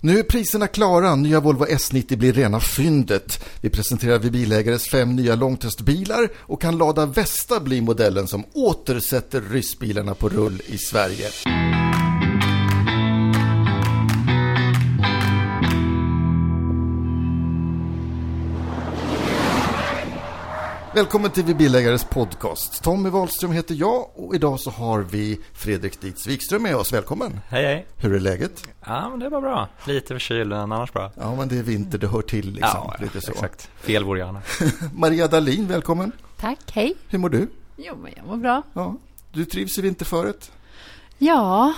Nu är priserna klara. Nya Volvo S90 blir rena fyndet. Vi presenterar vi bilägares fem nya långtestbilar och kan lada Vesta bli modellen som återsätter ryssbilarna på rull i Sverige. Välkommen till Vi Bilägares podcast. Tommy Wahlström heter jag och idag så har vi Fredrik Dietz Wikström med oss. Välkommen! Hej hej! Hur är läget? Ja, men det var bra. Lite förkyld, men annars bra. Ja, men det är vinter, det hör till liksom. Ja, lite så. exakt. Fel vore jag. Maria Dahlin, välkommen! Tack, hej. Hur mår du? Jo, men jag mår bra. Ja, du trivs i vinterföret? Ja,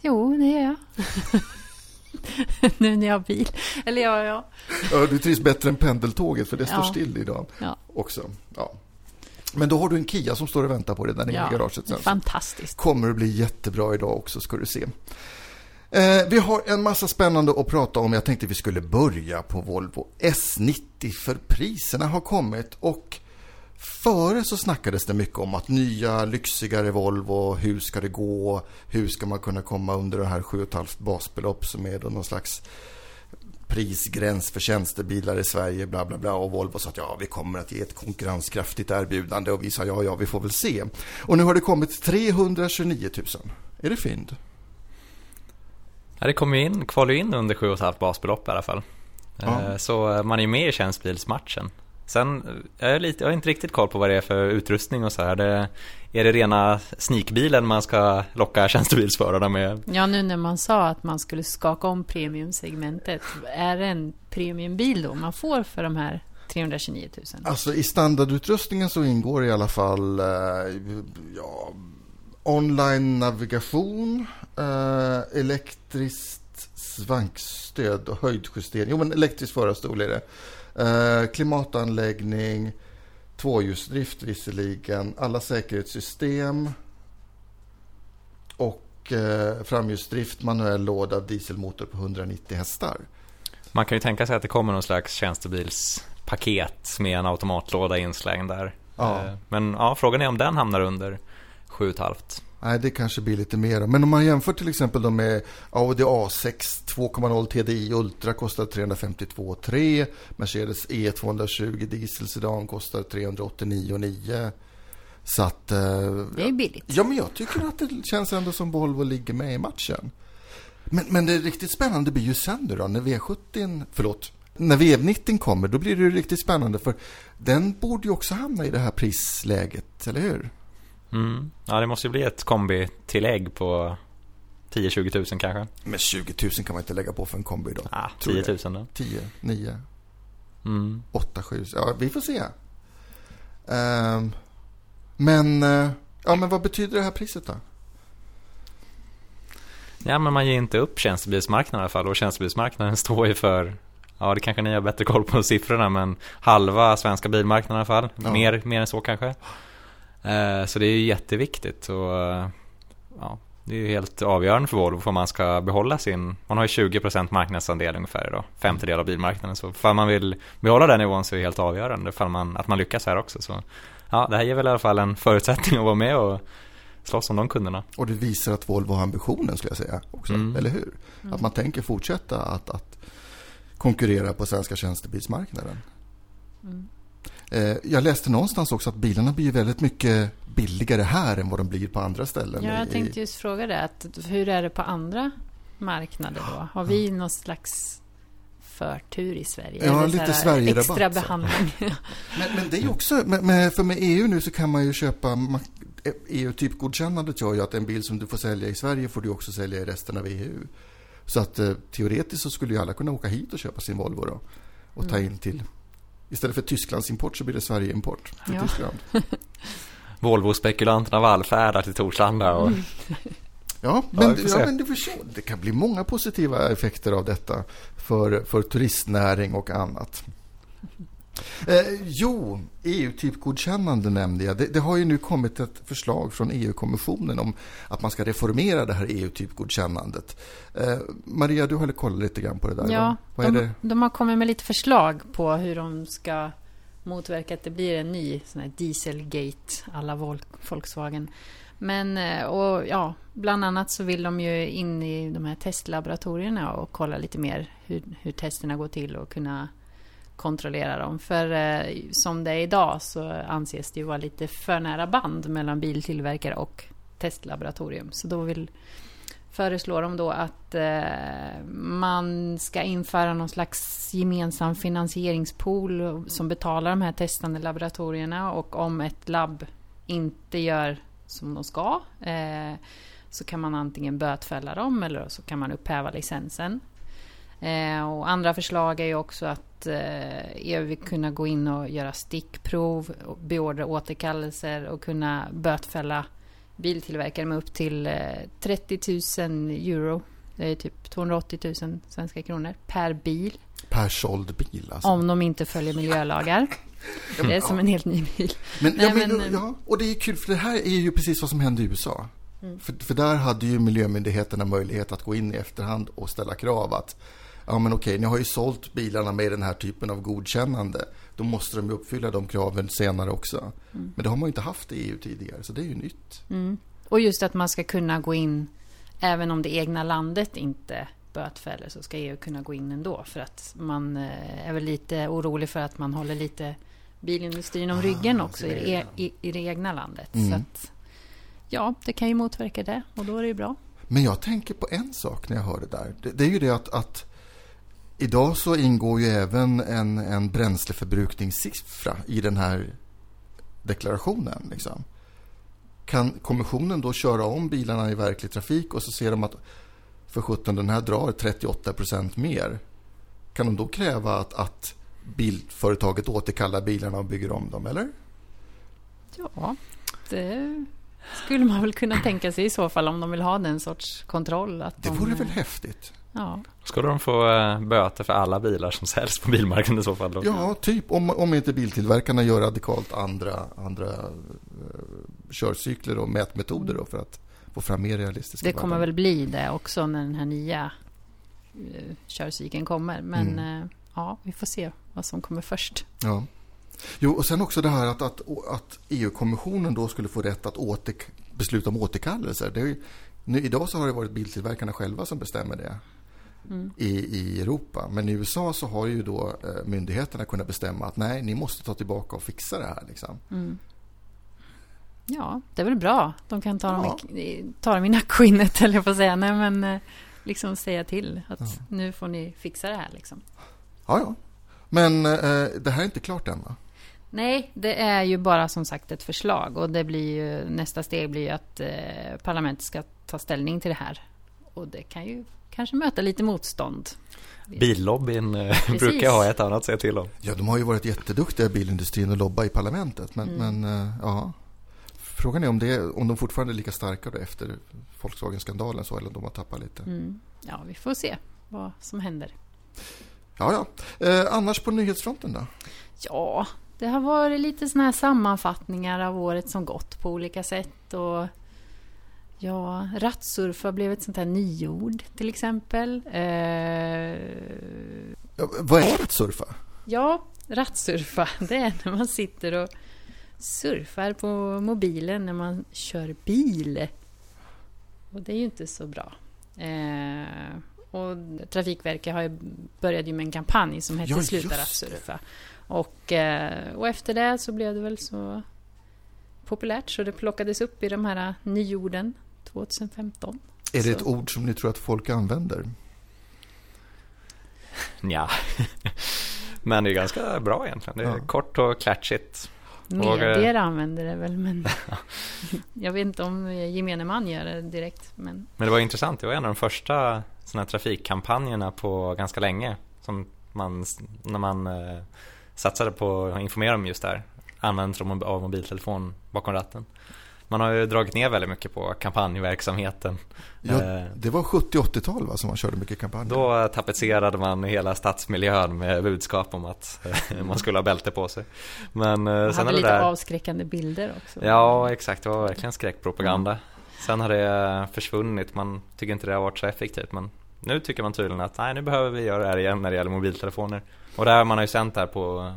jo, det gör jag. nu när jag har bil. Eller ja, ja. Ja, du trivs bättre än pendeltåget för det står Ja. still idag Ja. också. Ja. Men då har du en Kia som står och väntar på dig där nere ja. i garaget sen. Fantastiskt. kommer att bli jättebra idag också, ska du se. Eh, vi har en massa spännande att prata om. Jag tänkte vi skulle börja på Volvo S90 för priserna har kommit och före så snackades det mycket om att nya lyxigare Volvo, hur ska det gå? Hur ska man kunna komma under det här 7,5 basbelopp som är då någon slags prisgräns för tjänstebilar i Sverige, bla bla bla. Och Volvo sa att ja, vi kommer att ge ett konkurrenskraftigt erbjudande och vi sa ja, ja, vi får väl se. Och nu har det kommit 329 000. Är det fynd? Ja, det kommer ju in, kvalar ju in under 7,5 basbelopp i alla fall. Ja. Eh, Så man är ju med i tjänstbilsmatchen. Sen, jag, är lite, jag har inte riktigt koll på vad det är för utrustning och så här. Det, är det rena sneakbilen man ska locka tjänstebilsförarna med? Ja, nu när man sa att man skulle skaka om premiumsegmentet. Är det en premiumbil då man får för de här 329 000? Alltså i standardutrustningen så ingår i alla fall eh, ja, online navigation, eh, elektriskt svankstöd och höjdjustering. Jo, men elektrisk förarstol är det. Eh, klimatanläggning, tvåhjulsdrift visserligen, alla säkerhetssystem och eh, framhjulsdrift, manuell låda, dieselmotor på 190 hästar. Man kan ju tänka sig att det kommer någon slags tjänstebilspaket med en automatlåda inslängd där. Ja. Eh, Men ja, frågan är om den hamnar under 7,5. Nej, det kanske blir lite mer. Men om man jämför till exempel då med Audi A6 2.0 TDI Ultra kostar 352 3. Mercedes E220 diesel sedan kostar 389 9. Så att... eh, Det är billigt. Ja, men jag tycker att det känns ändå som Volvo ligger med i matchen. Men, men det riktigt spännande blir ju sen då, när V70, förlåt, när V90 kommer, då blir det ju riktigt spännande för den borde ju också hamna i det här prisläget, eller hur? Mm. Ja, det måste ju bli ett kombitillägg på 10-20 000 kanske. Men 20 000 kan man inte lägga på för en kombi idag. Ah, Tror 10 jag. 000 då. 10, 9, Mm. 8, 7. Ja, vi får se. Ehm, men, eh, ja, men vad betyder det här priset då? Ja, men man ger inte upp tjänstebilsmarknaden i alla fall och tjänstebilsmarknaden står ju för Ja, det kanske ni har bättre koll på siffrorna, men halva svenska bilmarknaden i alla fall. Ja. Mer, mer än så kanske. Eh, så det är ju jätteviktigt och eh, ja, det är ju helt avgörande för Volvo för man ska behålla sin, man har ju 20% marknadsandel ungefär idag, femtedel av bilmarknaden. Så för man vill behålla den nivån så är det helt avgörande för man, att man lyckas här också. Så ja, det här ger väl i alla fall en förutsättning att vara med och slåss om de kunderna. Och det visar att Volvo har ambitionen, skulle jag säga, också. Mm. Eller hur? Att man tänker fortsätta att, att konkurrera på svenska tjänstebilsmarknaden. Mm. Eh, Jag läste någonstans också att bilarna blir väldigt mycket billigare här än vad de blir på andra ställen. Ja, jag tänkte just fråga det. Att, hur är det på andra marknader då? Har vi någon slags förtur i Sverige? Ja, lite Sverigerabatt, Extra behandling. Men, men det är också, med, med, för med EU nu så kan man ju köpa, EU-typgodkännandet gör ju att en bil som du får sälja i Sverige får du också sälja i resten av EU. Så att eh, teoretiskt så skulle ju alla kunna åka hit och köpa sin Volvo då. Och ta Mm. in till, istället för Tysklands import så blir det Sverige-import till Ja. Tyskland. Volvo-spekulanterna vallfärdar till Torslanda och Ja, men, vi ja, se. men du förstår, det kan bli många positiva effekter av detta för, för turistnäring och annat. Eh, jo, EU-typgodkännande nämnde jag. Det, det har ju nu kommit ett förslag från EU-kommissionen om att man ska reformera det här EU-typgodkännandet. Eh, Maria, du har kollat lite grann på det där. Ja, va? Vad är de, det? de har kommit med lite förslag på hur de ska motverka att det blir en ny sån här dieselgate alla Vol- Volkswagen. Men, eh, och ja, bland annat så vill de ju in i de här testlaboratorierna och kolla lite mer hur, hur testerna går till och kunna kontrollera dem. För eh, som det är idag så anses det ju vara lite för nära band mellan biltillverkare och testlaboratorium. Så då vill föreslår de då att eh, man ska införa någon slags gemensam finansieringspool som betalar de här testande laboratorierna och om ett labb inte gör som de ska eh, så kan man antingen bötfälla dem eller så kan man upphäva licensen. Eh, och andra förslag är ju också att eh, EU kunna gå in och göra stickprov, beordra återkallelser och kunna bötfälla biltillverkare med upp till 30 eh, 000 euro. Det är typ 280 000 svenska kronor per bil. Per såld bil alltså? Om de inte följer miljölagar. Det är som en helt ny bil. Men, Nej, men, men, ja, och det är kul för det här är ju precis vad som hände i USA. Mm. För, för där hade ju miljömyndigheterna möjlighet att gå in i efterhand och ställa krav att ja men okej, ni har ju sålt bilarna med den här typen av godkännande. Då måste de uppfylla de kraven senare också. Mm. Men det har man ju inte haft i EU tidigare, så det är ju nytt. Mm. Och just att man ska kunna gå in, även om det egna landet inte bötfäller, så ska EU kunna gå in ändå. För att man eh, är väl lite orolig för att man håller lite bilindustrin om ah, ryggen också i det, i, i det egna landet. Mm. Så att, ja, det kan ju motverka det och då är det ju bra. Men jag tänker på en sak när jag hör det där. Det, det är ju det att, att Idag så ingår ju även en, en bränsleförbrukningssiffra i den här deklarationen. Liksom. Kan kommissionen då köra om bilarna i verklig trafik och så ser de att för 17 den här drar 38 procent mer. Kan de då kräva att, att bilföretaget återkallar bilarna och bygger om dem, eller? Ja, det skulle man väl kunna tänka sig i så fall om de vill ha den sorts kontroll. Att det de... vore väl häftigt? Ja. Skulle de få äh, böter för alla bilar som säljs på bilmarknaden i så fall? Då? Ja, typ. Om, om inte biltillverkarna gör radikalt andra, andra uh, körcykler och mätmetoder då för att få fram mer realistiska Det kommer väl bli det också när den här nya uh, körcykeln kommer. Men mm. uh, ja, vi får se vad som kommer först. Ja. Jo, och sen också det här att, att, att EU-kommissionen då skulle få rätt att åter, besluta om återkallelser. Det är, nu, idag så har det varit biltillverkarna själva som bestämmer det mm. i, i Europa. Men i USA så har ju då eh, myndigheterna kunnat bestämma att nej, ni måste ta tillbaka och fixa det här. Liksom. Mm. Ja, det är väl bra. De kan ta, ja. dem, i, ta dem i nackskinnet, eller jag får säga. Nej, men eh, liksom säga till att ja. nu får ni fixa det här. Liksom. Ja, ja. Men eh, det här är inte klart än, va? Nej, det är ju bara som sagt ett förslag och det blir ju, nästa steg blir ju att eh, parlamentet ska ta ställning till det här. Och det kan ju kanske möta lite motstånd. Billobbyn eh, brukar ha ett annat säga till om. Ja, de har ju varit jätteduktiga bilindustrin att lobba i parlamentet. Men, mm. men uh, ja. Frågan är om, det, om de fortfarande är lika starka då efter Volkswagen-skandalen så eller om de har tappat lite. Mm. Ja, vi får se vad som händer. Ja, ja. Eh, annars på nyhetsfronten då? Ja, det har varit lite såna här sammanfattningar av året som gått på olika sätt. Och Ja, rattsurfa blev ett sånt här nyord till exempel. Eh... Ja, vad är rattsurfa? Ja, rattsurfa, det är när man sitter och surfar på mobilen när man kör bil. Och det är ju inte så bra. Eh... Och Trafikverket har ju börjat med en kampanj som hette ja, Sluta rattsurfa. Och, eh, och efter det så blev det väl så populärt så det plockades upp i de här nyorden 2015. Är det så. ett ord som ni tror att folk använder? Ja, men det är ganska bra egentligen. Det är ja. kort och klatschigt. Medier och, använder det väl, men jag vet inte om gemene man gör det direkt. Men... men det var intressant, det var en av de första såna trafikkampanjerna på ganska länge. Som man, när man eh, satsade på att informera om just det här. Användandet av mobiltelefon bakom ratten. Man har ju dragit ner väldigt mycket på kampanjverksamheten. Ja, eh, det var 70-80-tal va, som man körde mycket kampanjer? Då tapetserade man hela stadsmiljön med budskap om att eh, man skulle ha bälte på sig. Men man eh, sen hade lite där... avskräckande bilder också. Ja, exakt. Det var verkligen skräckpropaganda. Mm. Sen har det försvunnit. Man tycker inte det har varit så effektivt. Men nu tycker man tydligen att nej, nu behöver vi göra det här igen när det gäller mobiltelefoner. Och det här man har ju sänt det här på,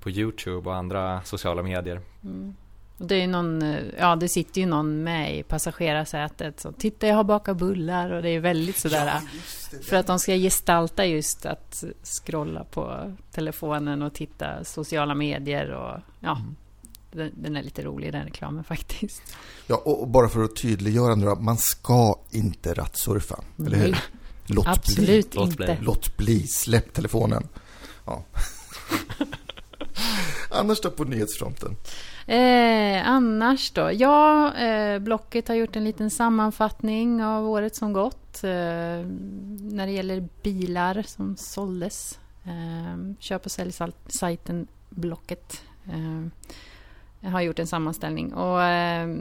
på Youtube och andra sociala medier. Mm. Det är någon, eh, ja det sitter ju någon med i passagerarsätet. Så titta jag har bakat bullar och det är väldigt sådär. för att de ska gestalta just att scrolla på telefonen och titta sociala medier och ja. Mm. Den, den är lite rolig den reklamen faktiskt. Ja, och bara för att tydliggöra nu då, man ska inte rattsurfa, eller hur? Låt bli. absolut Låt inte. bli. Låt bli, släpp telefonen. Ja. Annars då på nyhetsfronten? Eh, annars då? Ja, eh, Blocket har gjort en liten sammanfattning av året som gått. Eh, när det gäller bilar som såldes. Eh, köp och säljsajten Blocket. Eh, jag har gjort en sammanställning. Och eh,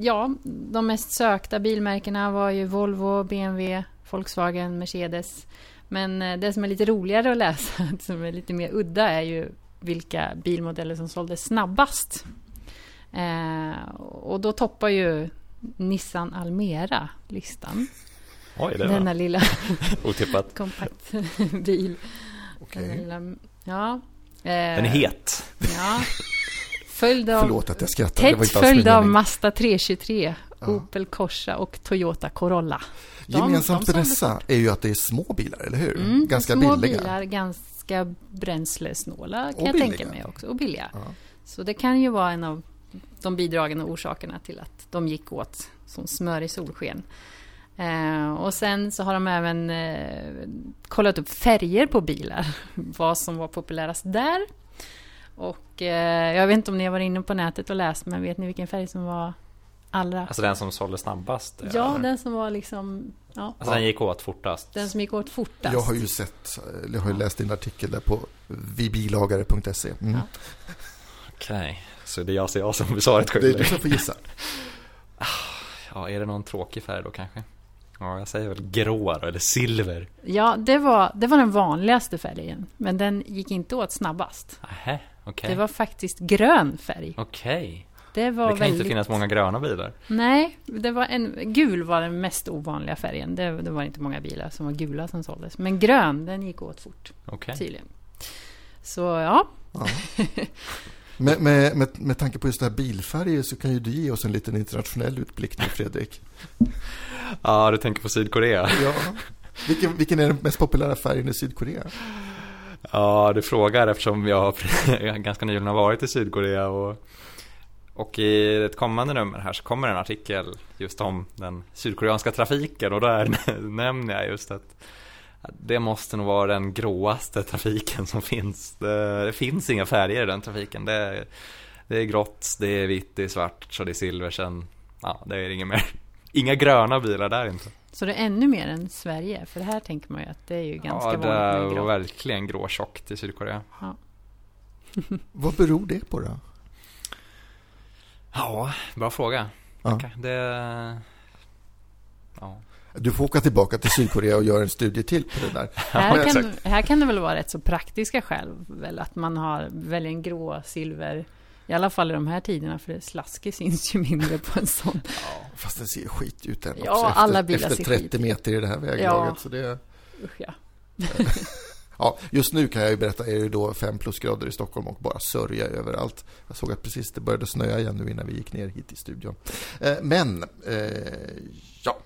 ja, de mest sökta bilmärkena var ju Volvo, BMW, Volkswagen, Mercedes. Men eh, det som är lite roligare att läsa, som är lite mer udda, är ju vilka bilmodeller som såldes snabbast. Eh, och då toppar ju Nissan Almera listan. Oj, det Denna lilla otippat. kompaktbil. Okej. Denna lilla, ja. Eh, Den är het. Ja. Följd av, Förlåt att jag skrattar. det var tätt följd av. Mazda 323, Ja. Opel Corsa och Toyota Corolla. De- Gemensamt de för dessa är ju att det är små bilar, eller hur? Mm, Ganska små billiga. bilar, ganska bränslesnåla kan Och jag billiga. tänka mig också. Och billiga. Ja. Så det kan ju vara en av de bidragande orsakerna till att de gick åt som smör i solsken. Eh, och sen så har de även eh, kollat upp färger på bilar. Vad som var populärast där. Och eh, jag vet inte om ni har varit inne på nätet och läst, men vet ni vilken färg som var allra... Alltså den som sålde snabbast. ja, den som var liksom... Ja, Alltså den gick åt fortast. den som gick åt fortast. Jag har ju sett, jag har ju läst din artikel där på vibilagare.se. Mm. Ja. Okej, så det är jag, så jag som sa rätt Det är du som får gissa. Ja, är det någon tråkig färg då kanske? Ja, jag säger väl grå då, eller silver. Ja, det var, det var den vanligaste färgen. Men den gick inte åt snabbast. Nähä, okej. Det var faktiskt grön färg. Okej. Det var Det kan väldigt... inte finnas många gröna bilar. Nej, det var en... gul var den mest ovanliga färgen. Det, det var inte många bilar som var gula som såldes. Men grön, den gick åt fort Okej. tydligen. Så ja, Ja. Med, med, med, med tanke på just det här bilfärger så kan ju du ge oss en liten internationell utblick nu, Fredrik. Ja, du tänker på Sydkorea. Ja. Vilken, vilken är den mest populära färgen i Sydkorea? Ja, du frågar eftersom jag har ganska nyligen har varit i Sydkorea och, och i ett kommande nummer här så kommer en artikel just om den sydkoreanska trafiken och där nämner jag just att det måste nog vara den gråaste trafiken som finns. Det, det finns inga färger i den trafiken. Det, är- det är grått, det är vitt, det är svart, så det är silver sen. Ja, det är inget mer. Inga gröna bilar där inte. så det är ännu mer än Sverige. För det här tänker man ju att det är ju ganska ja, vanligt det med var grått. verkligen gråtjockt i Sydkorea. Vad beror det på då? Ja, bra fråga. Ja. Det... Ja. Du får åka tillbaka till Sydkorea och göra en studie till på det där. Här Ja, kan, här kan det väl vara rätt så praktiska skäl. Väl att man har väljer en grå, silver. I alla fall i de här tiderna, för slaske syns ju mindre på en sån. Fast den ser skit ut än Ja, också. Efter, alla bilar efter ser 30 skit. meter i det här väglaget. Ja. Så det, Usch ja. ja, just nu kan jag ju berätta är det då fem plusgrader i Stockholm och bara sörja överallt. Jag såg att precis det började snöa igen nu innan vi gick ner hit i studion. Eh, men, eh, ja.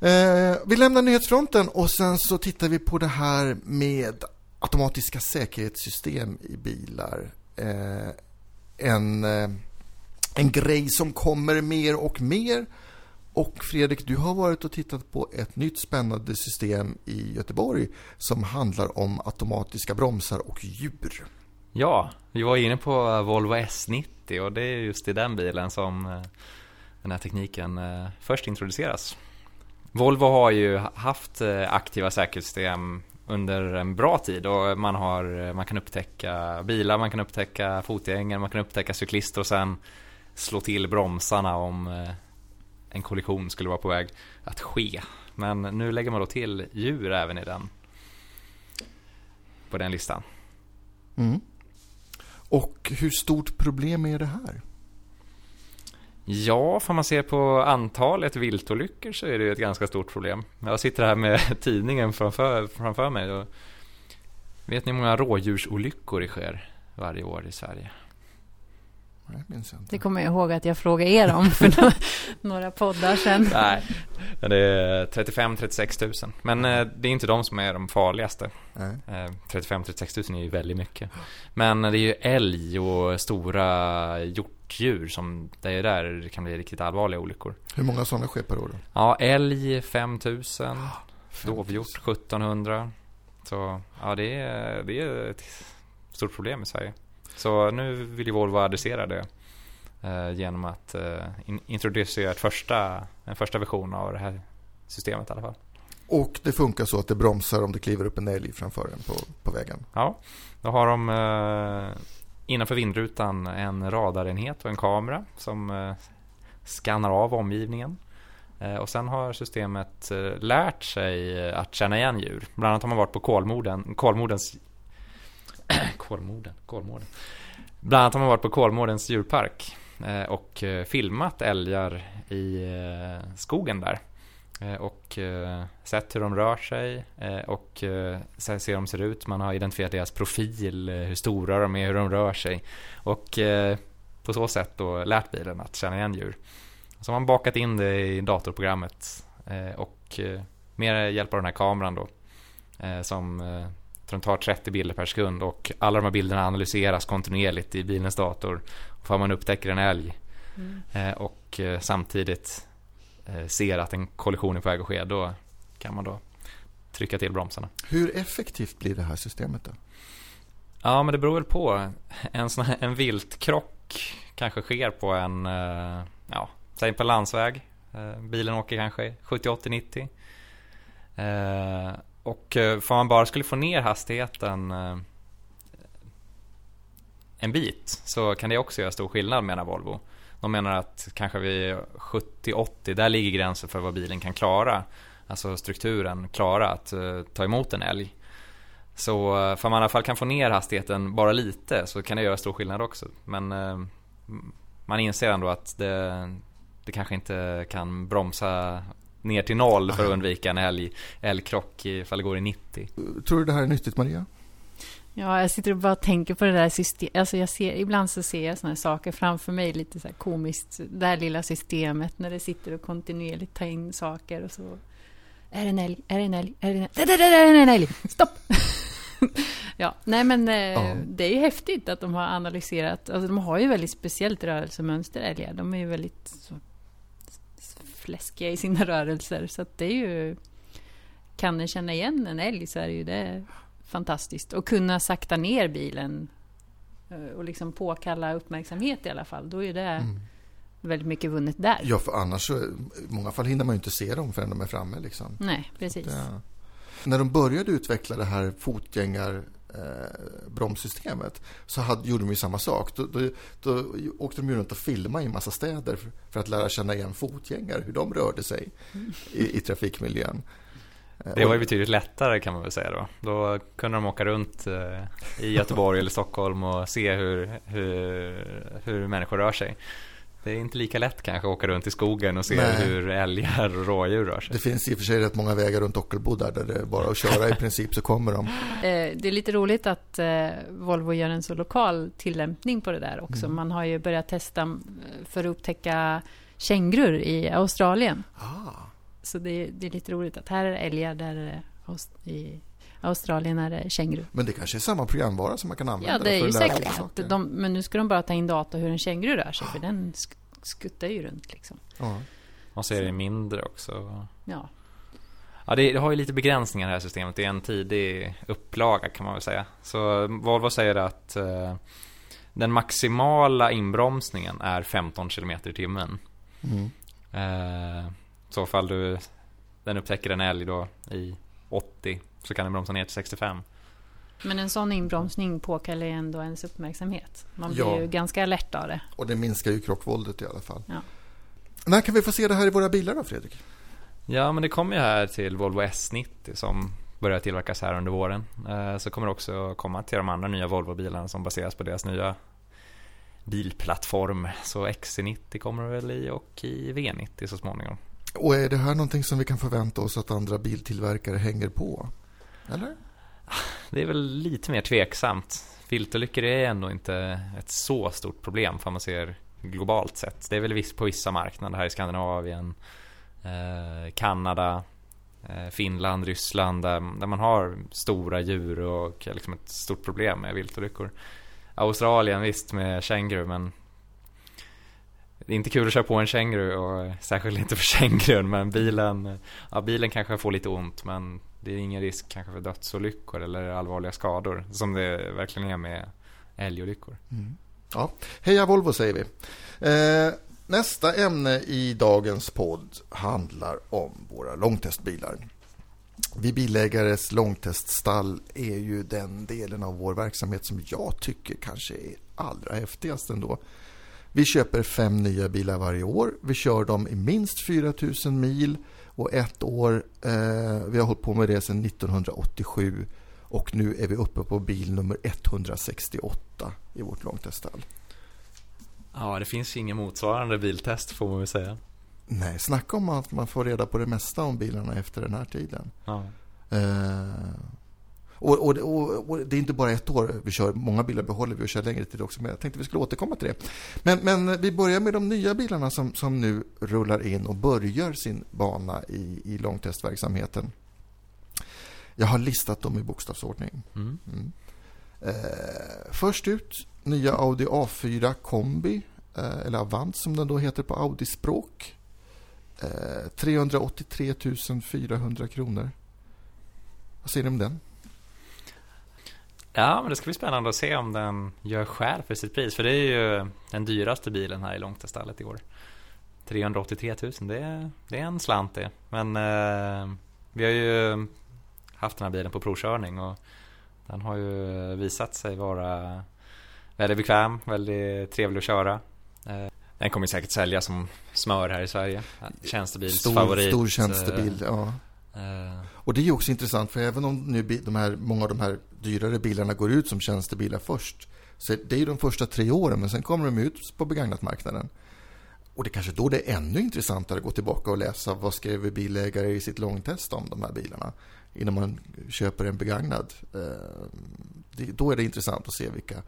Eh, vi lämnar nyhetsfronten och sen så tittar vi på det här med automatiska säkerhetssystem i bilar. Eh, en, eh, en grej som kommer mer och mer. Och Fredrik, du har varit och tittat på ett nytt spännande system i Göteborg som handlar om automatiska bromsar och djur. ja, vi var inne på eh, Volvo S90 och det är just i den bilen som eh, den här tekniken eh, först introduceras. Volvo har ju haft eh, aktiva säkerhetssystem under en bra tid och man, har, eh, man kan upptäcka bilar, man kan upptäcka fotgängare, man kan upptäcka cyklister och sen slå till bromsarna om eh, en kollision skulle vara på väg att ske. Men nu lägger man då till djur även i den. På den listan. Mm. Och hur stort problem är det här? Ja, får man se på antalet viltolyckor så är det ju ett ganska stort problem. Jag sitter här med tidningen framför, framför mig och vet ni hur många rådjursolyckor det sker varje år i Sverige? Det kommer jag ihåg att jag frågade er om för några, poddar sedan. Nej, det är 35-36 000. Men eh, det är inte de som är de farligaste. Nej. Eh, 35-36 000 är ju väldigt mycket. Men det är ju älg och stora hjortdjur som det är där det kan bli riktigt allvarliga olyckor. Hur många sådana sker per år då? Ja, älg 5 000. Dovhjort 1700. Så ja, det är, det är ett stort problem i Sverige. Så nu vill ju Volvo adressera det eh, genom att eh, in, introducera ett första, en första version av det här systemet i alla fall. Och det funkar så att det bromsar om det kliver upp en älg framför en på, på vägen? Ja, då har de eh, innanför vindrutan en radarenhet och en kamera som eh, skannar av omgivningen. Eh, och sen har systemet eh, lärt sig att känna igen djur. Bland annat har man varit på Kolmården, Kolmårdens Kolmården, Kolmården. Bland annat har man varit på Kolmårdens djurpark och filmat älgar i skogen där. Eh, Och eh, sett hur de rör sig eh, och eh, se se hur de ser ut. Man har identifierat deras profil, hur stora de är, hur de rör sig. Och på så sätt då lärt bilen att känna igen djur. Så har man bakat in det i datorprogrammet och med hjälp av den här kameran då som som tar 30 bilder per sekund och alla de här bilderna analyseras kontinuerligt i bilens dator. Och för man upptäcker en älg Mm. och samtidigt ser att en kollision är på väg att ske, då kan man då trycka till bromsarna. Hur effektivt blir det här systemet då? Ja, men det beror väl på. En, sån här, en viltkrock kanske sker på en, eh, ja, säg på landsväg. Eh, Bilen åker kanske 70, 80, 90. Eh, Och eh, för man bara skulle få ner hastigheten eh, en bit så kan det också göra stor skillnad menar Volvo. De menar att kanske vid 70-80, där ligger gränsen för vad bilen kan klara. Alltså strukturen klara att eh, ta emot en älg. Så eh, för man i alla fall kan få ner hastigheten bara lite så kan det göra stor skillnad också. Men eh, man inser ändå att det, det kanske inte kan bromsa ner till noll för att undvika en älg, älgkrock ifall det går i 90. Tror du det här är nyttigt Maria? Ja, jag sitter och bara tänker på det där systemet. Alltså jag ser, ibland så ser jag såna här saker framför mig, lite så här komiskt. Det här lilla systemet när det sitter och kontinuerligt tar in saker och så... Är det en älg? Är det en älg? Är det en älg? Där, där, där, där är det en älg! Stopp! ja, nej men Ja. det är ju häftigt att de har analyserat. Alltså de har ju väldigt speciellt rörelsemönster, älgar. De är ju väldigt så, fläskiga i sina rörelser. Så att det är ju... Kan den känna igen en älg så är det ju det fantastiskt. Och kunna sakta ner bilen eh, och liksom påkalla uppmärksamhet i alla fall. Då är det Mm. väldigt mycket vunnet där. Ja, för annars så, i många fall hinner man ju inte se dem förrän de är framme liksom. Nej, precis. Det, när de började utveckla det här fotgängar eh, bromssystemet så hade, gjorde de ju samma sak. Då, då, då åkte de ju runt och filmade i en massa städer för, för att lära känna igen fotgängare, hur de rörde sig i, i trafikmiljön. Eh, Det var ju betydligt lättare kan man väl säga då. Då kunde de åka runt eh, i Göteborg eller Stockholm och se hur, hur, hur människor rör sig. Det är inte lika lätt kanske att åka runt i skogen och se Nej. hur älgar och rådjur rör sig. Det finns i och för sig rätt många vägar runt Ockelbo där, där det är bara att köra i princip så kommer de. Eh, Det är lite roligt att Volvo gör en så lokal tillämpning på det där också. Mm. Man har ju börjat testa för att upptäcka kängurur i Australien. Ah, Så det, det är lite roligt att här är det älgar, där är det Aus- i Australien är det känguru. men det kanske är samma programvara som man kan använda Ja, det är ju säkert de, men nu ska de bara ta in data hur en känguru rör sig, för den sk- skuttar ju runt liksom. Ja. Så är det mindre också. Ja, Ja, det, det har ju lite begränsningar det här systemet. Det är en tidig upplaga kan man väl säga. Så Volvo säger att eh, den maximala inbromsningen är 15 km i timmen. Mm. Eh, så fall du, den upptäcker en älg då i 80 så kan den bromsa ner till 65. men en sån inbromsning påkallar ju ändå ens uppmärksamhet. Man blir Ja. ju ganska alert av det. Och det minskar ju krockvåldet i alla fall. Ja. När kan vi få se det här i våra bilar då, Fredrik? Ja, men det kommer ju här till Volvo S90 som börjar tillverkas här under våren. Eh, så kommer det också komma till de andra nya Volvo-bilarna som baseras på deras nya bilplattform. Så XC90 kommer väl i och i V90 så småningom. Och är det här någonting som vi kan förvänta oss att andra biltillverkare hänger på? Eller? Det är väl lite mer tveksamt. Filterlyckor viltolyckor är ändå inte ett så stort problem för man ser globalt sett. Det är väl på vissa marknader här i Skandinavien, eh, Kanada, eh, Finland, Ryssland där, där, man har stora djur och liksom ett stort problem med viltolyckor. Australien visst med känguru men det är inte kul att köra på en känguru och eh, särskilt inte för kängurun men bilen, eh, ja bilen kanske får lite ont men det är ingen risk kanske för dödsolyckor eller allvarliga skador som det verkligen är med älgolyckor. Mm. Ja, heja Volvo säger vi. Eh, nästa ämne i dagens podd handlar om våra långtestbilar. Vi bilägares långteststall är ju den delen av vår verksamhet som jag tycker kanske är allra häftigast ändå. Vi köper fem nya bilar varje år. Vi kör dem i minst 4000 mil och ett år. Eh, vi har hållit på med det sedan 1987 och nu är vi uppe på bil nummer 168 i vårt långteststall. Ja, det finns ingen motsvarande biltest får man väl säga. Nej, snacka om att man får reda på det mesta om bilarna efter den här tiden. Ja. Eh, och, och, och, och, det är inte bara ett år vi kör. Många bilar behåller vi och kör längre tid också. Men jag tänkte vi skulle återkomma till det. Men, men vi börjar med de nya bilarna som, som nu rullar in och börjar sin bana i, i långtestverksamheten. Jag har listat dem i bokstavsordning. Mm. Mm. Eh, först ut, nya Audi A4 Kombi. Eh, eller Avant som den då heter på Audi-språk. Eh, 383 400 kronor. Vad säger ni om den? Ja, men det ska bli spännande att se om den gör skäl för sitt pris. För det är ju den dyraste bilen här i långtestallet i år. 383 000, det är, det är en slant det. Men eh, vi har ju haft den här bilen på provkörning och den har ju visat sig vara väldigt bekväm, väldigt trevlig att köra. Eh, den kommer säkert sälja som smör här i Sverige. Tjänstebilsfavorit. Stor, stor tjänstebil, ja. Eh. Och det är också intressant för även om nu de här, många av de här dyrare bilarna går ut som tjänstebilar först. Så det är ju de första tre åren men sen kommer de ut på begagnatmarknaden. Och det kanske då det är ännu intressantare att gå tillbaka och läsa vad skrev bilägare i sitt långtest om de här bilarna innan man köper en begagnad. Eh, då är det intressant att se vilka,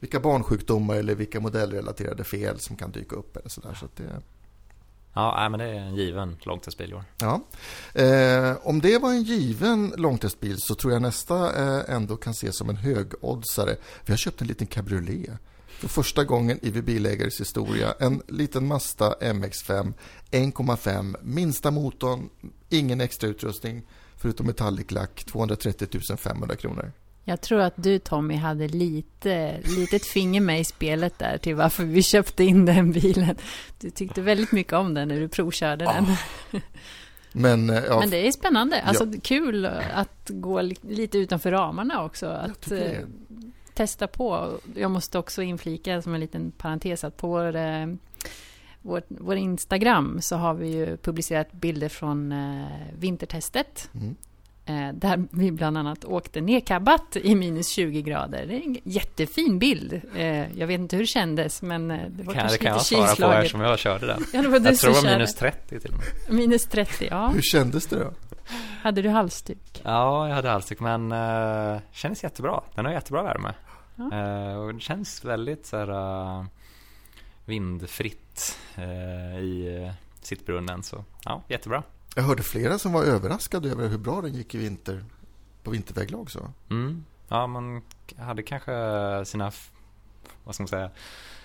vilka barnsjukdomar eller vilka modellrelaterade fel som kan dyka upp. Eller så där. Så det, Ja, men det är en given långtestbil i år. Ja. Eh, om det var en given långtestbil så tror jag nästa eh, ändå kan ses som en högoddsare. Vi har köpt en liten cabriolet. För första gången i bilägares historia. En liten Mazda MX-5 1,5. Minsta motorn, ingen extra utrustning förutom metallic lack. 230 500 kronor. Jag tror att du Tommy hade lite litet finger med i spelet där till varför vi köpte in den bilen. Du tyckte väldigt mycket om den när du provkörde den. Men, eh, ja. Men det är spännande. Alltså ja. kul att gå lite utanför ramarna också. Att eh, testa på. Jag måste också inflika som en liten parentes att på vår, eh, vår, vår Instagram så har vi ju publicerat bilder från vintertestet. Mm. Eh, där vi bland annat åkte nedkabbat i minus 20 grader. Det är en jättefin bild. Eh, jag vet inte hur det kändes, men eh, det var kan, kanske det kan lite jag svara på eftersom jag körde den. Ja, det var jag tror det var minus 30 till och med. Minus 30, ja. Hur kändes det då? Hade du halsduk? Ja, jag hade halsduk, men uh, kändes jättebra. Den har jättebra värme. Ja. Uh, och det känns väldigt så här, uh, vindfritt uh, i sittbrunnen. Så ja, jättebra. Jag hörde flera som var överraskade över hur bra den gick i vinter på vinterväglag. Så. Mm. Ja, man hade kanske sina vad ska man säga,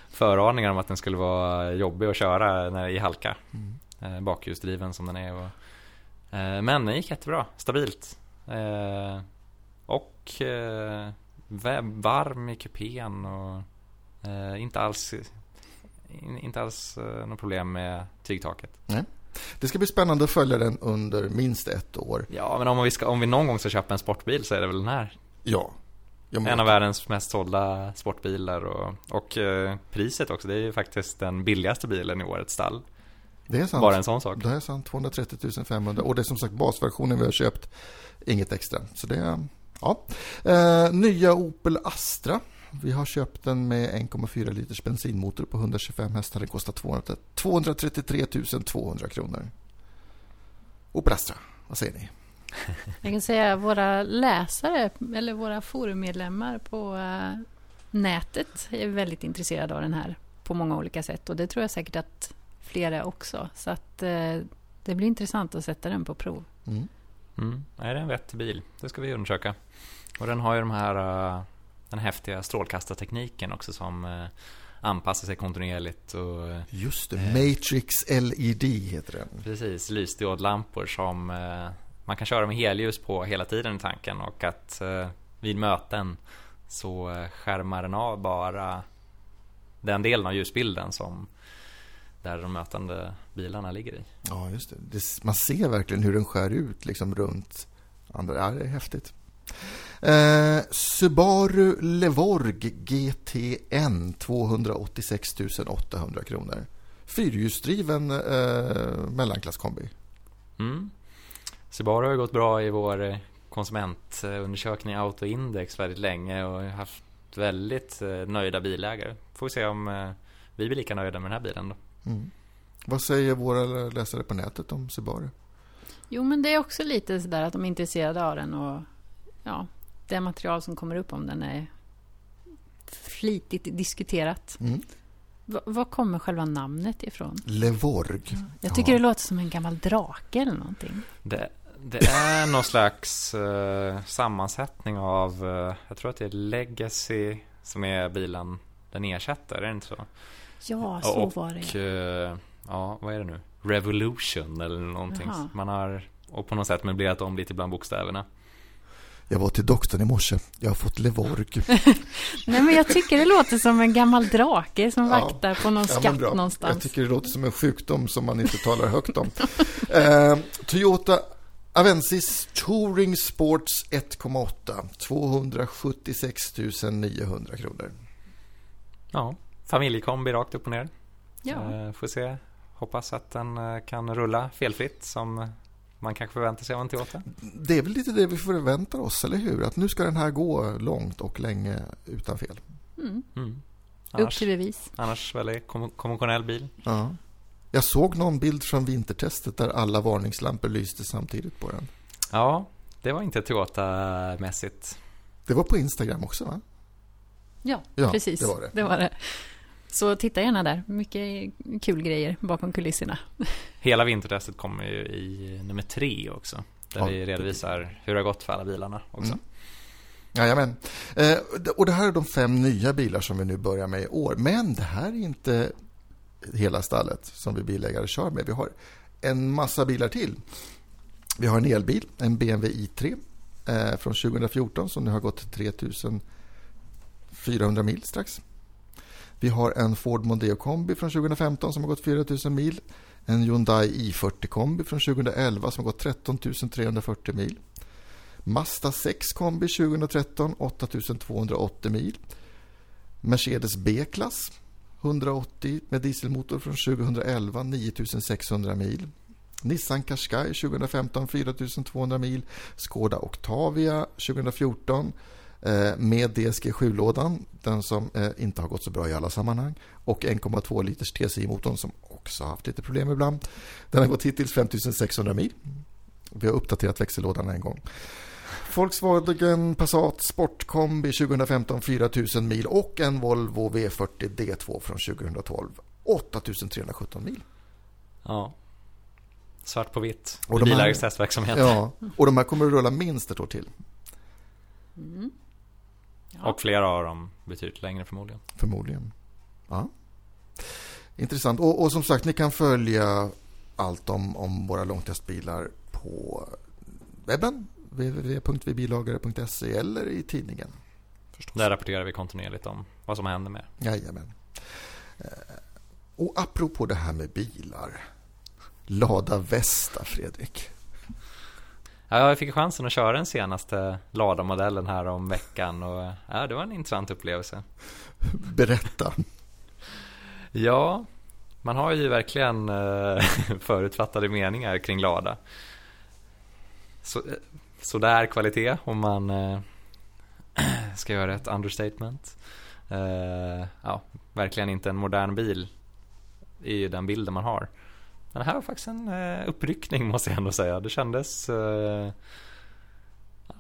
föraningar om att den skulle vara jobbig att köra när, i halka. Mm. Eh, bakhjulsdriven som den är. Och, eh, men den gick jättebra, stabilt. Eh, och varm i kupén och inte alls, inte alls något problem med tygtaket. Nej. Det ska bli spännande att följa den under minst ett år. Ja, men om vi, ska, om vi någon gång ska köpa en sportbil så är det väl den här? Ja. En av världens mest sålda sportbilar och, och eh, priset också. Det är ju faktiskt den billigaste bilen i årets stall. Det är sant. Bara en sån sak. Det är sant. 230 500. Och det är som sagt basversionen vi har köpt. Inget extra. Så det är, ja. Eh, nya Opel Astra vi har köpt den med 1,4 liters bensinmotor på 125 hästar. Den kostar 233 200 kronor. Opel Astra, vad säger ni? Jag kan säga våra läsare, eller våra forummedlemmar på uh, nätet är väldigt intresserade av den här på många olika sätt. Och det tror jag säkert att flera också. Så att uh, det blir intressant att sätta den på prov. Mm. Mm. Är det en vettig bil? Det ska vi undersöka. Och den har ju de här, uh, den häftiga strålkastartekniken också som anpassar sig kontinuerligt. Och, Just det, eh, Matrix LED heter den. Precis, lysdiodlampor som eh, man kan köra med helljus på hela tiden i tanken och att eh, vid möten så eh, skärmar den av bara den delen av ljusbilden som där de mötande bilarna ligger i. Ja, just det. det man ser verkligen hur den skär ut liksom runt andra. Ja, det är häftigt. Eh, Subaru Levorg GTN 286 800 kronor. Fyrhjulsdriven eh, mellanklasskombi. Mm. Subaru har gått bra i vår eh, konsumentundersökning Autoindex väldigt länge och haft väldigt eh, nöjda bilägare. Får vi se om eh, vi blir lika nöjda med den här bilen då. Mm. Vad säger våra läsare på nätet om Subaru? Jo, men det är också lite sådär att de är intresserade av den och ja, det material som kommer upp om den är flitigt diskuterat. Mm. Var kommer själva namnet ifrån? Levorg. Ja. Jag tycker ja. det låter som en gammal drake eller någonting. Det, det är någon slags uh, sammansättning av, uh, jag tror att det är Legacy som är bilen den ersätter, är det inte så? Ja, så och, var det. Uh, ja, vad är det nu? Revolution eller någonting. Jaha. Man har och på något sätt möblerat om lite bland bokstäverna. Jag var till doktorn i morse. Jag har fått levorg. Nej, men jag tycker det låter som en gammal drake som ja. vaktar på någon skatt ja, någonstans. Jag tycker det låter som en sjukdom som man inte talar högt om. eh, Toyota Avensis Touring Sports 1,8. 276 900 kronor. Ja, familjekombi rakt upp och ner. Ja. Eh, får se. Hoppas att den eh, kan rulla felfritt som man kanske förväntar sig av en Toyota? Det är väl lite det vi förväntar oss, eller hur? Att nu ska den här gå långt och länge utan fel. Mm. Mm. Annars, Upp till bevis. Annars väldigt konventionell bil. Ja. Jag såg någon bild från vintertestet där alla varningslampor lyste samtidigt på den. Ja, det var inte Toyota-mässigt. Det var på Instagram också va? Ja, ja precis. Det var det. det var det. Så titta gärna där. Mycket kul grejer bakom kulisserna. Hela vintertestet kommer ju i nummer tre också. Där ja, vi redovisar hur det har gått för alla bilarna också. Mm. Jajamän. Eh, och det här är de fem nya bilar som vi nu börjar med i år. Men det här är inte hela stallet som vi bilägare kör med. Vi har en massa bilar till. Vi har en elbil, en BMW i3 eh, från 2014 som nu har gått 3400 mil strax. Vi har en Ford Mondeo kombi från 2015 som har gått 4000 mil. En Hyundai i40 kombi från 2011 som har gått 13 340 mil. Mazda 6 kombi 2013 8280 mil. Mercedes B-klass 180 med dieselmotor från 2011 9600 mil. Nissan Qashqai 2015 4200 mil. Skoda Octavia 2014 med DSG-7-lådan, den som eh, inte har gått så bra i alla sammanhang och 1,2 liters TCI-motorn som också har haft lite problem ibland. Den har gått hittills 5600 mil. Vi har uppdaterat växellådan en gång. Volkswagen Passat Sportkombi 2015 4000 mil och en Volvo V40 D2 från 2012 8317 mil. Ja. Svart på vitt. Och de här, testverksamhet. Ja, och de här kommer att rulla minst ett år till. Mm. Ja. Och flera av dem betydligt längre förmodligen. Förmodligen. Ja. Intressant. Och, och som sagt, ni kan följa allt om, om våra långtestbilar på webben www.vibilagare.se eller i tidningen. Förstås. Där rapporterar vi kontinuerligt om vad som händer med. Jajamän. Eh, och apropå det här med bilar. Lada Vesta, Fredrik. Ja, jag fick chansen att köra den senaste Lada-modellen här om veckan och ja, det var en intressant upplevelse. Berätta. Ja, man har ju verkligen eh, förutfattade meningar kring Lada. Så, eh, sådär kvalitet om man eh, ska göra ett understatement. ja, verkligen inte en modern bil är ju den bilden man har. Men det här var faktiskt en eh, uppryckning måste jag ändå säga. Det kändes eh,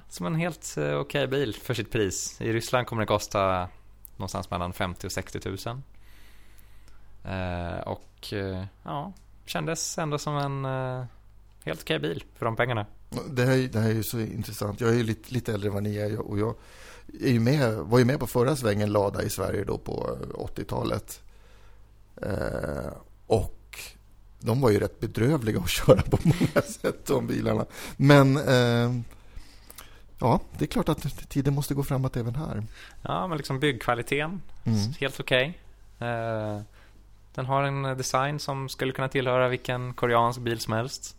som en helt eh, okej okay bil för sitt pris. I Ryssland kommer det kosta någonstans mellan 50 och 60 000. Eh, och eh, ja, kändes ändå som en eh, helt okej okay bil för de pengarna. Det här, det här är ju så intressant. Jag är ju lite, lite äldre än vad ni är och jag är ju med, var ju med på förra svängen Lada i Sverige då på 80-talet. Eh, och de var ju rätt bedrövliga att köra på många sätt, de bilarna. Men eh, ja, det är klart att tiden måste gå framåt även här. Ja, men liksom byggkvaliteten, mm. helt okej. Okay. Eh, den har en design som skulle kunna tillhöra vilken koreansk bil som helst.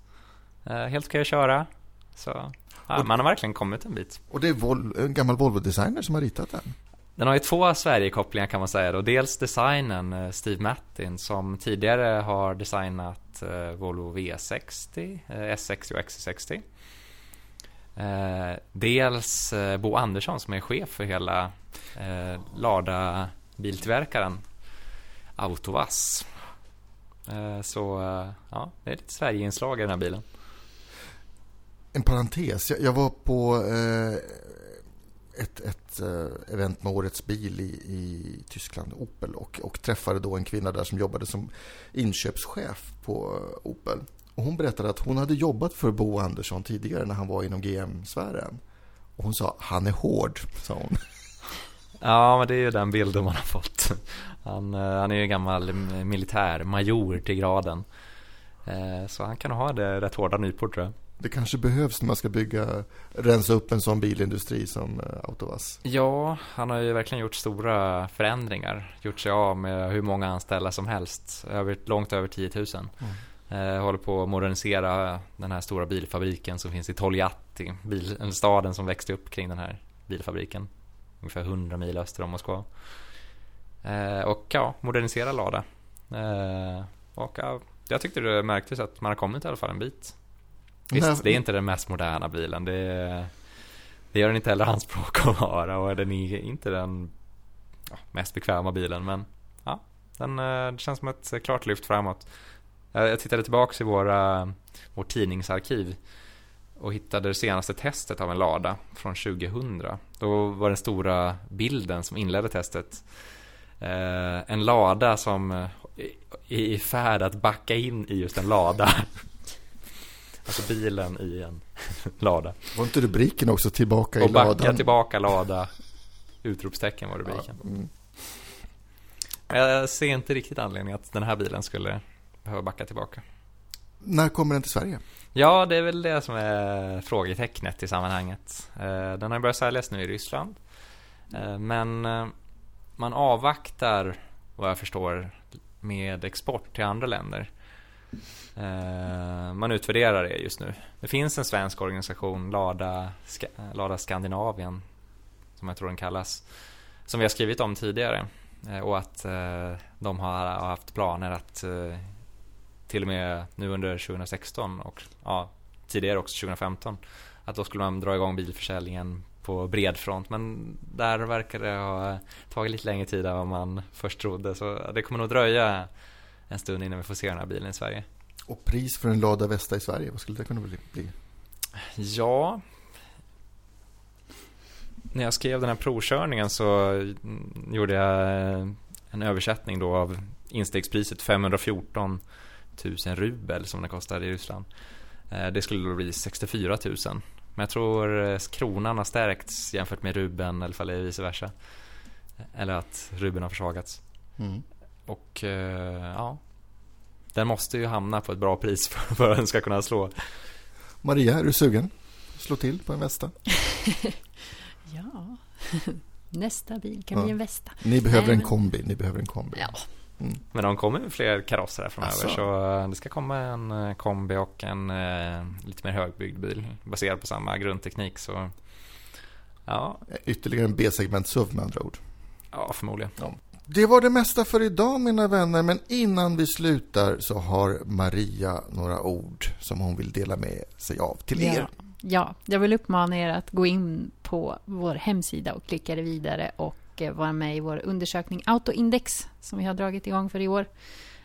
Eh, helt okej okay att köra. Så ja, och, man har verkligen kommit en bit. Och det är Vol en gammal Volvo-designer som har ritat den? Den har ju två Sverigekopplingar kan man säga då. Dels designen, eh, Steve Mattin, som tidigare har designat eh, Volvo V60, eh, S60 och XC60. Dels Bo Andersson som är chef för hela Lada biltillverkaren Autovas. Så ja, det är lite Sverige-inslag i den här bilen en parentes. Jag, var på ett, ett eh, event med Årets bil i, i Tyskland, Opel, och, och, träffade då en kvinna där som jobbade som inköpschef på eh, Opel. Och hon berättade att hon hade jobbat för Bo Andersson tidigare när han var inom GM-sfären. Och hon sa, han är hård, sa hon. Ja, men det är ju den bilden man har fått. Han, eh, han är ju en gammal militär, major till graden. Så han kan ha det rätt hårda nypor tror jag det kanske behövs när man ska bygga, rensa upp en sån bilindustri som eh, Autovas. Ja, han har ju verkligen gjort stora förändringar. Gjort sig av med hur många anställda som helst. Över, långt över 10 000. Mm. Eh, håller på att modernisera den här stora bilfabriken som finns i Toljatti. Bil, staden som växte upp kring den här bilfabriken. Ungefär 100 mil öster om Moskva. Eh, och ja, modernisera Lada. Eh, och ja, jag tyckte det märktes att man har kommit i alla fall en bit. Visst, Nej. det är inte den mest moderna bilen. Det, det gör den inte heller anspråk att vara och den är inte den ja, mest bekväma bilen. Men ja, den, eh, det känns som ett klart lyft framåt. Jag tittade tillbaka i våra, vårt tidningsarkiv och hittade det senaste testet av en Lada från 2000. Då var den stora bilden som inledde testet eh, en lada som är i färd att backa in i just en lada. Alltså bilen i en lada. Var inte rubriken också tillbaka i ladan? Och backa tillbaka lada. Utropstecken var rubriken. Ja, mm. Jag ser inte riktigt anledning att den här bilen skulle behöva backa tillbaka. När kommer den till Sverige? Ja, det är väl det som är frågetecknet i sammanhanget. Eh, den har börjat säljas nu i Ryssland. Eh, men eh, man avvaktar, vad jag förstår, med export till andra länder. Eh, man utvärderar det just nu. Det finns en svensk organisation, Lada, Lada Skandinavien, som jag tror den kallas, som vi har skrivit om tidigare. Eh, och att eh, de har haft planer att till och med nu under 2016 och ja, tidigare också 2015 att då skulle man dra igång bilförsäljningen på bred front men där verkar det ha tagit lite längre tid än vad man först trodde så det kommer nog dröja en stund innan vi får se den här bilen i Sverige. Och pris för en Lada Vesta i Sverige, vad skulle det kunna bli? Ja, när jag skrev den här provkörningen så gjorde jag en översättning då av instegspriset 514 000 rubel som det kostade i Ryssland. Eh, det skulle då bli 64 000. Men jag tror eh, kronan har stärkts jämfört med rubeln eller vice versa. Eller att rubeln har försvagats. Mm. Och eh, ja, den måste ju hamna på ett bra pris för, för att den ska kunna slå. Maria, är du sugen? Slå till på en Vesta? ja, nästa bil kan ja. bli en Vesta. Ni behöver en kombi, ni behöver en kombi. Ja. Mm. Men de kommer med fler karosser här framöver alltså. så eh, det ska komma en eh, kombi och en eh, lite mer högbyggd bil baserad på samma grundteknik så ja. Ytterligare en B-segment SUV med andra ord. Ja, förmodligen. Ja. Det var det mesta för idag mina vänner, men innan vi slutar så har Maria några ord som hon vill dela med sig av till er. Ja, ja jag vill uppmana er att gå in på vår hemsida och klicka det vidare och eh, vara med i vår undersökning Autoindex som vi har dragit igång för i år.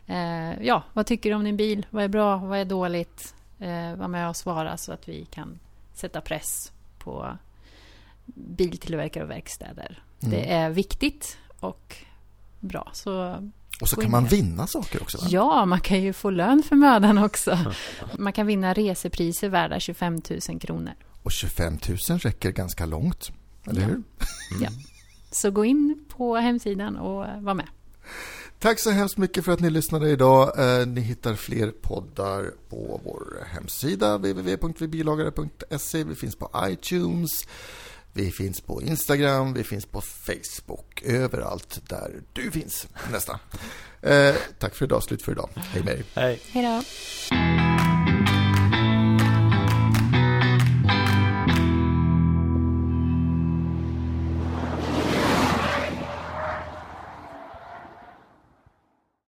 Eh, ja, vad tycker du om din bil? Vad är bra? Vad är dåligt? Eh, var med och svara så att vi kan sätta press på biltillverkare och verkstäder. Mm. Det är viktigt och bra. Så Och så kan man vinna saker också. Va? Ja, man kan ju få lön för mödan också. Man kan vinna resepriser värda 25 000 kronor. Och 25 000 räcker ganska långt. Eller Ja. hur? Så gå in på hemsidan och var med. Tack så hemskt mycket för att ni lyssnade idag. Eh, Ni hittar fler poddar på vår hemsida www.vibilagare.se. Vi finns på iTunes. Vi finns på Instagram, vi finns på Facebook, överallt där du finns nästan. Eh, tack för idag, slut för idag. Hej med dig. Hej. Hej då!